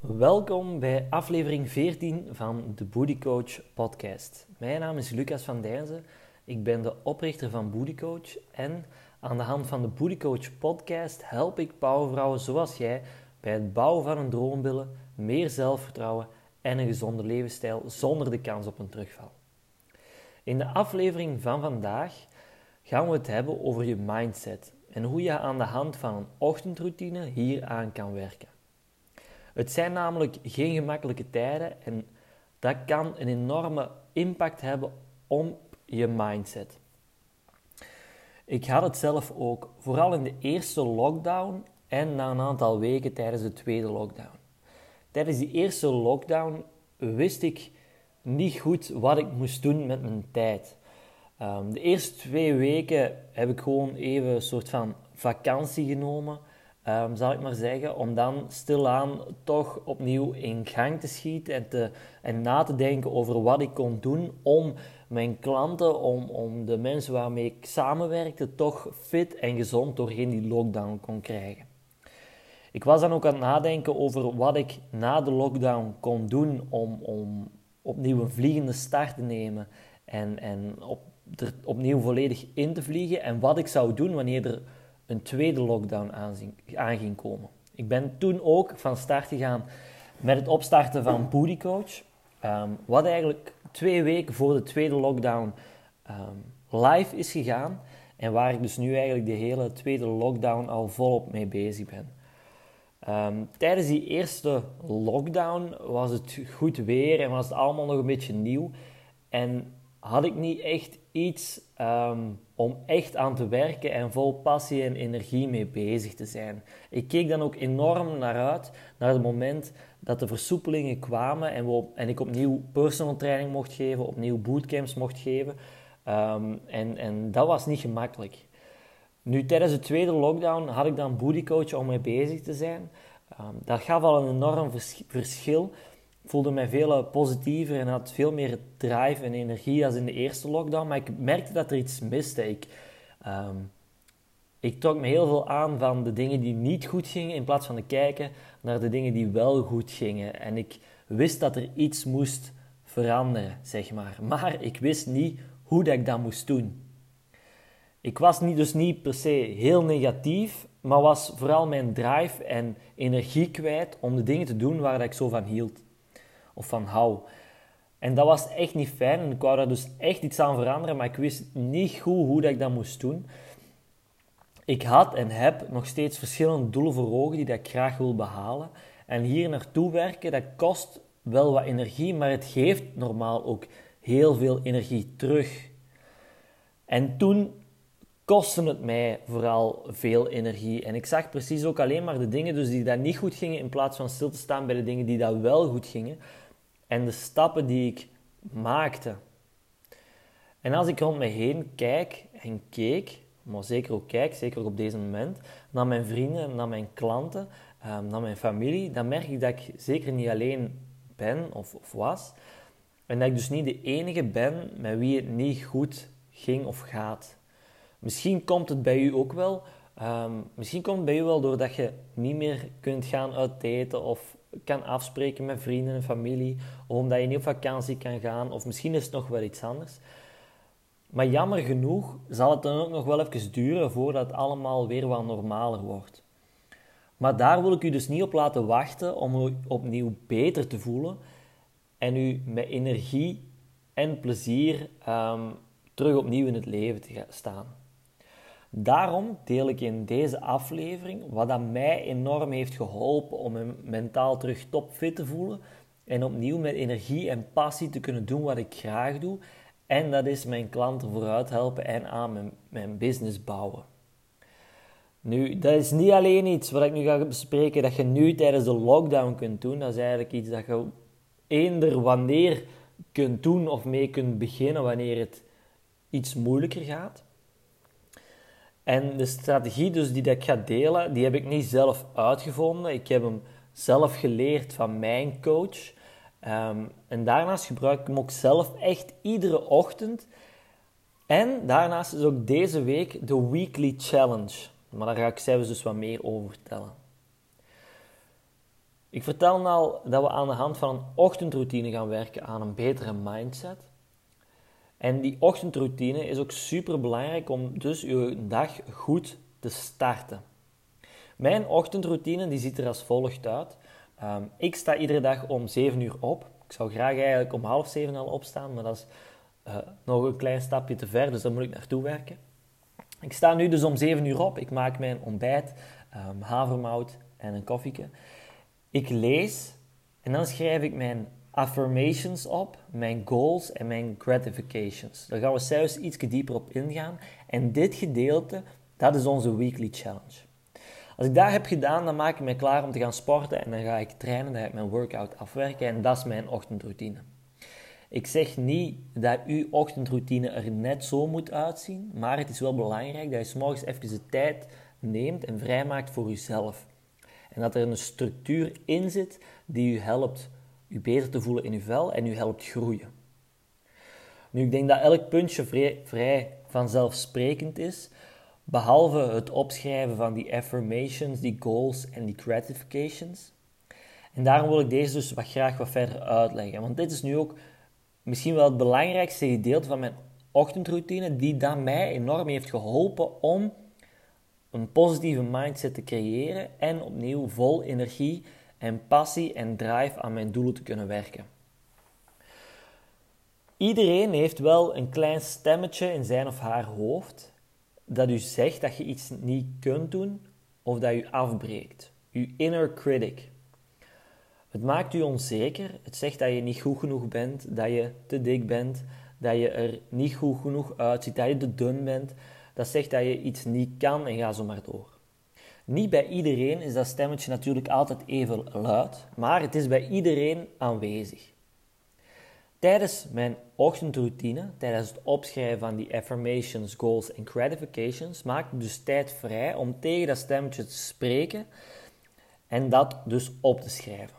Welkom bij aflevering 14 van de Booty Coach podcast. Mijn naam is Lucas van Dijnzen. Ik ben de oprichter van Booty Coach en aan de hand van de Booty Coach podcast help ik powervrouwen zoals jij bij het bouwen van een droombillen, meer zelfvertrouwen en een gezonde levensstijl zonder de kans op een terugval. In de aflevering van vandaag gaan we het hebben over je mindset en hoe je aan de hand van een ochtendroutine hier aan kan werken. Het zijn namelijk geen gemakkelijke tijden en dat kan een enorme impact hebben op je mindset. Ik had het zelf ook, vooral in de eerste lockdown en na een aantal weken tijdens de tweede lockdown. Tijdens die eerste lockdown wist ik niet goed wat ik moest doen met mijn tijd. Ehm, de eerste twee weken heb ik gewoon even een soort van vakantie genomen, um, zal ik maar zeggen, om dan stilaan toch opnieuw in gang te schieten en, te, en na te denken over wat ik kon doen om mijn klanten, om, om de mensen waarmee ik samenwerkte, toch fit en gezond doorheen die lockdown kon krijgen. Ik was dan ook aan het nadenken over wat ik na de lockdown kon doen om, om opnieuw een vliegende start te nemen en, en op, er opnieuw volledig in te vliegen en wat ik zou doen wanneer er een tweede lockdown aan, ging komen. Ik ben toen ook van start gegaan met het opstarten van Booty Coach, um, wat eigenlijk twee weken voor de tweede lockdown um, live is gegaan en waar ik dus nu eigenlijk de hele tweede lockdown al volop mee bezig ben. Um, tijdens die eerste lockdown was het goed weer en was het allemaal nog een beetje nieuw. En had ik niet echt iets om echt aan te werken en vol passie en energie mee bezig te zijn. Ik keek dan ook enorm naar uit, naar het moment dat de versoepelingen kwamen en, we en ik opnieuw personal training mocht geven, opnieuw bootcamps mocht geven. Um, en, en dat was niet gemakkelijk. Nu, tijdens de tweede lockdown had ik dan bodycoach om mee bezig te zijn. Um, dat gaf al een enorm vers verschil. Voelde mij veel positiever en had veel meer drive en energie als in de eerste lockdown. Maar ik merkte dat er iets miste. Ik, um, ik trok me heel veel aan van de dingen die niet goed gingen, in plaats van te kijken naar de dingen die wel goed gingen. En ik wist dat er iets moest veranderen, zeg maar. Maar ik wist niet hoe dat ik dat moest doen. Ik was niet, dus niet per se heel negatief, maar was vooral mijn drive en energie kwijt om de dingen te doen waar ik zo van hield of van hou. En dat was echt niet fijn en ik wou daar dus echt iets aan veranderen, maar ik wist niet goed hoe dat ik dat moest doen. Ik had en heb nog steeds verschillende doelen voor ogen die dat ik graag wil behalen. En hier naartoe werken, dat kost wel wat energie, maar het geeft normaal ook heel veel energie terug. En toen kostte het mij vooral veel energie. En ik zag precies ook alleen maar de dingen dus die daar niet goed gingen, in plaats van stil te staan bij de dingen die daar wel goed gingen. En de stappen die ik maakte. En als ik rond me heen kijk en keek, maar zeker ook kijk, zeker ook op deze moment, naar mijn vrienden, naar mijn klanten, ehm, naar mijn familie, dan merk ik dat ik zeker niet alleen ben of, of was. En dat ik dus niet de enige ben met wie het niet goed ging of gaat. Misschien komt het bij u ook wel. Ehm, misschien komt het bij u wel doordat je niet meer kunt gaan uit eten of kan afspreken met vrienden en familie, of omdat je niet op vakantie kan gaan, of misschien is het nog wel iets anders. Maar jammer genoeg zal het dan ook nog wel even duren voordat het allemaal weer wat normaler wordt. Maar daar wil ik u dus niet op laten wachten om u opnieuw beter te voelen en u met energie en plezier um, terug opnieuw in het leven te gaan staan. Daarom deel ik in deze aflevering wat dat mij enorm heeft geholpen om me mentaal terug topfit te voelen en opnieuw met energie en passie te kunnen doen wat ik graag doe. En dat is mijn klanten vooruit helpen en aan mijn, mijn business bouwen. Nu, dat is niet alleen iets wat ik nu ga bespreken dat je nu tijdens de lockdown kunt doen. Dat is eigenlijk iets dat je eender wanneer kunt doen of mee kunt beginnen wanneer het iets moeilijker gaat. En de strategie dus die ik ga delen, die heb ik niet zelf uitgevonden. Ik heb hem zelf geleerd van mijn coach. Um, en daarnaast gebruik ik hem ook zelf echt iedere ochtend. En daarnaast is ook deze week de Weekly Challenge. Maar daar ga ik zelfs dus wat meer over vertellen. Ik vertel al dat we aan de hand van een ochtendroutine gaan werken aan een betere mindset. En die ochtendroutine is ook super belangrijk om dus je dag goed te starten. Mijn ochtendroutine die ziet er als volgt uit. Ehm, ik sta iedere dag om 7 uur op. Ik zou graag eigenlijk om half 7 al opstaan, maar dat is uh, nog een klein stapje te ver, dus daar moet ik naartoe werken. Ik sta nu dus om 7 uur op. Ik maak mijn ontbijt, um, havermout en een koffieke. Ik lees en dan schrijf ik mijn affirmations op, mijn goals en mijn gratifications. Daar gaan we zelfs iets dieper op ingaan. En dit gedeelte, dat is onze weekly challenge. Als ik dat heb gedaan, dan maak ik me klaar om te gaan sporten en dan ga ik trainen, dan ga ik mijn workout afwerken en dat is mijn ochtendroutine. Ik zeg niet dat uw ochtendroutine er net zo moet uitzien, maar het is wel belangrijk dat je s morgens even de tijd neemt en vrijmaakt voor uzelf. En dat er een structuur in zit die u helpt u beter te voelen in uw vel en u helpt groeien. Nu, ik denk dat elk puntje vrij, vrij vanzelfsprekend is, behalve het opschrijven van die affirmations, die goals en die gratifications. En daarom wil ik deze dus wat graag wat verder uitleggen, want dit is nu ook misschien wel het belangrijkste gedeelte van mijn ochtendroutine, die dat mij enorm heeft geholpen om een positieve mindset te creëren en opnieuw vol energie en passie en drive aan mijn doelen te kunnen werken. Iedereen heeft wel een klein stemmetje in zijn of haar hoofd dat u zegt dat je iets niet kunt doen of dat u afbreekt. Uw inner critic. Het maakt u onzeker. Het zegt dat je niet goed genoeg bent, dat je te dik bent, dat je er niet goed genoeg uitziet, dat je te dun bent. Dat zegt dat je iets niet kan en ga zo maar door. Niet bij iedereen is dat stemmetje natuurlijk altijd even luid, maar het is bij iedereen aanwezig. Tijdens mijn ochtendroutine, tijdens het opschrijven van die affirmations, goals en gratifications, maak ik dus tijd vrij om tegen dat stemmetje te spreken en dat dus op te schrijven.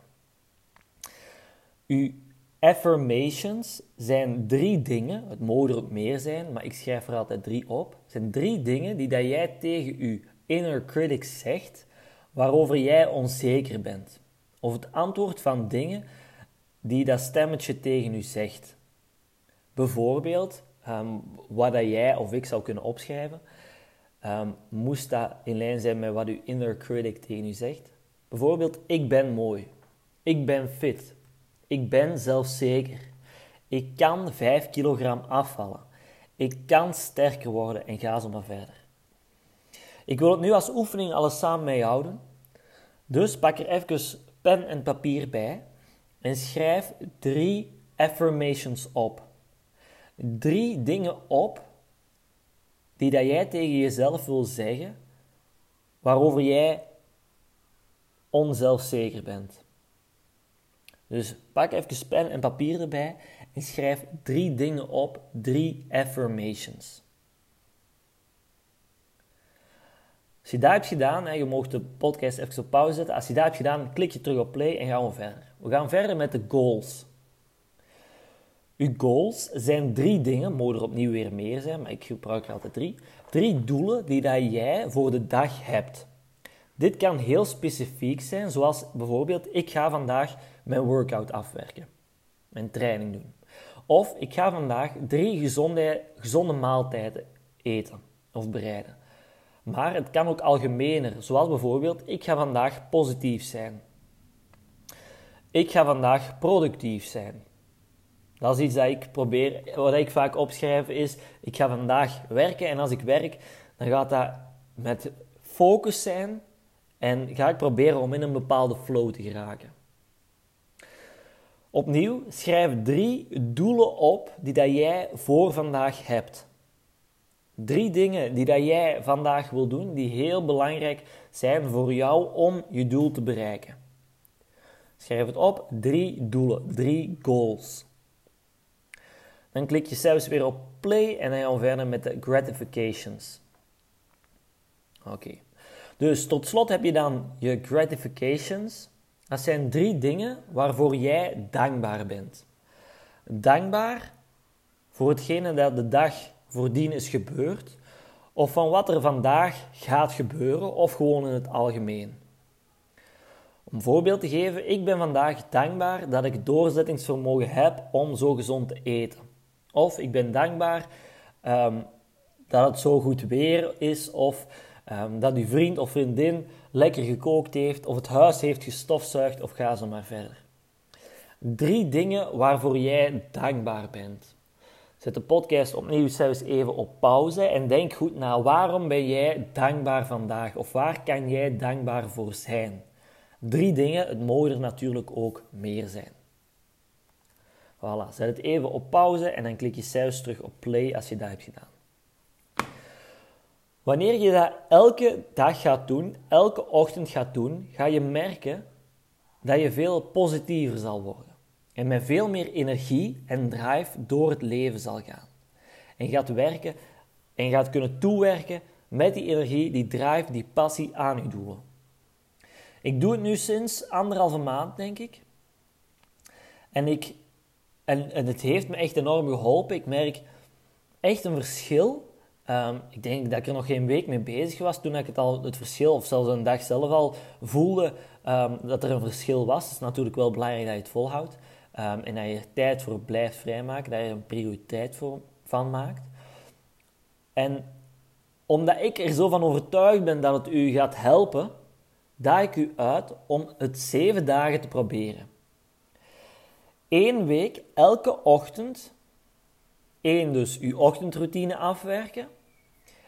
Uw affirmations zijn drie dingen, het mogen er ook meer zijn, maar ik schrijf er altijd drie op, zijn drie dingen die dat jij tegen u inner critic zegt waarover jij onzeker bent. Of het antwoord van dingen die dat stemmetje tegen u zegt. Bijvoorbeeld, um, wat dat jij of ik zou kunnen opschrijven, ehm, moest dat in lijn zijn met wat uw inner critic tegen u zegt. Bijvoorbeeld, ik ben mooi. Ik ben fit. Ik ben zelfzeker. Ik kan 5 kilogram afvallen. Ik kan sterker worden en ga zo maar verder. Ik wil het nu als oefening alles samen mee houden. Dus pak er even pen en papier bij en schrijf drie affirmations op. Drie dingen op die dat jij tegen jezelf wil zeggen, waarover jij onzelfzeker bent. Dus pak even pen en papier erbij en schrijf drie dingen op, drie affirmations. Je dat hebt gedaan, hè, je mag de podcast even op pauze zetten. Als je dat hebt gedaan, klik je terug op play en gaan we verder. We gaan verder met de goals. Uw goals zijn drie dingen, mogen er opnieuw weer meer zijn, maar ik gebruik er altijd drie. Drie doelen die dat jij voor de dag hebt. Dit kan heel specifiek zijn, zoals bijvoorbeeld ik ga vandaag mijn workout afwerken, mijn training doen. Of ik ga vandaag drie gezonde, gezonde maaltijden eten of bereiden. Maar het kan ook algemener, zoals bijvoorbeeld ik ga vandaag positief zijn. Ik ga vandaag productief zijn. Dat is iets dat ik probeer, wat ik vaak opschrijf is, ik ga vandaag werken en als ik werk, dan gaat dat met focus zijn en ga ik proberen om in een bepaalde flow te geraken. Opnieuw, schrijf drie doelen op die dat jij voor vandaag hebt. Drie dingen die dat jij vandaag wil doen, die heel belangrijk zijn voor jou om je doel te bereiken. Schrijf het op. Drie doelen, drie goals. Dan klik je zelfs weer op play en dan gaan we verder met de gratifications. Oké. Dus tot slot heb je dan je gratifications. Dat zijn drie dingen waarvoor jij dankbaar bent. Dankbaar voor hetgene dat de dag voordien is gebeurd, of van wat er vandaag gaat gebeuren, of gewoon in het algemeen. Om een voorbeeld te geven, ik ben vandaag dankbaar dat ik doorzettingsvermogen heb om zo gezond te eten. Of ik ben dankbaar ehm, dat het zo goed weer is, of um, dat uw vriend of vriendin lekker gekookt heeft, of het huis heeft gestofzuigd, of ga zo maar verder. Drie dingen waarvoor jij dankbaar bent. Zet de podcast opnieuw zelfs even op pauze en denk goed na waarom ben jij dankbaar vandaag of waar kan jij dankbaar voor zijn. Drie dingen, het mogen er natuurlijk ook meer zijn. Voilà, zet het even op pauze en dan klik je zelfs terug op play als je dat hebt gedaan. Wanneer je dat elke dag gaat doen, elke ochtend gaat doen, ga je merken dat je veel positiever zal worden. En met veel meer energie en drive door het leven zal gaan. En gaat werken en gaat kunnen toewerken met die energie, die drive, die passie aan je doelen. Ik doe het nu sinds anderhalve maand, denk ik. En, ik, en, en het heeft me echt enorm geholpen. Ik merk echt een verschil. Um, ik denk dat ik er nog geen week mee bezig was toen ik het al het verschil, of zelfs een dag zelf al voelde um, dat er een verschil was. Het is natuurlijk wel belangrijk dat je het volhoudt. Um, en dat je tijd voor blijft vrijmaken, dat je er een prioriteit voor, van maakt. En omdat ik er zo van overtuigd ben dat het u gaat helpen, daag ik u uit om het zeven dagen te proberen. Eén week, elke ochtend, één dus uw ochtendroutine afwerken.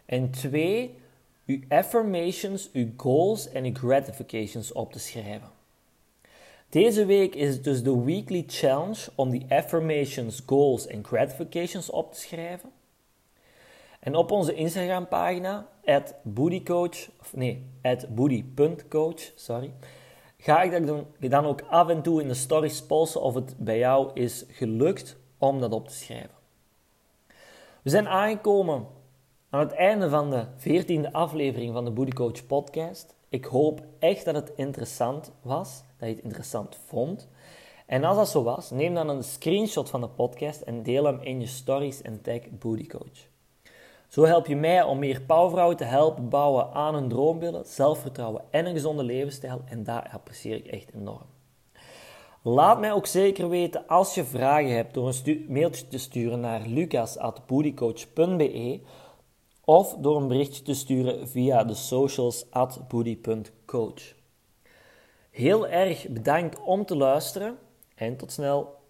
En twee, uw affirmations, uw goals en uw gratifications op te schrijven. Deze week is het dus de weekly challenge om die affirmations, goals en gratifications op te schrijven. En op onze Instagram pagina, at bootycoach, of nee, at sorry, ga ik dan, dan ook af en toe in de stories posten of het bij jou is gelukt om dat op te schrijven. We zijn aangekomen aan het einde van de 14e aflevering van de Booty Coach podcast. Ik hoop echt dat het interessant was, dat je het interessant vond. En als dat zo was, neem dan een screenshot van de podcast en deel hem in je stories en tag Booty Coach. Zo help je mij om meer powervrouwen te helpen bouwen aan hun droombeelden, zelfvertrouwen en een gezonde levensstijl. En dat apprecieer ik echt enorm. Laat mij ook zeker weten als je vragen hebt door een mailtje te sturen naar lucas.bootycoach.be of door een berichtje te sturen via de socials at. Heel erg bedankt om te luisteren en tot snel.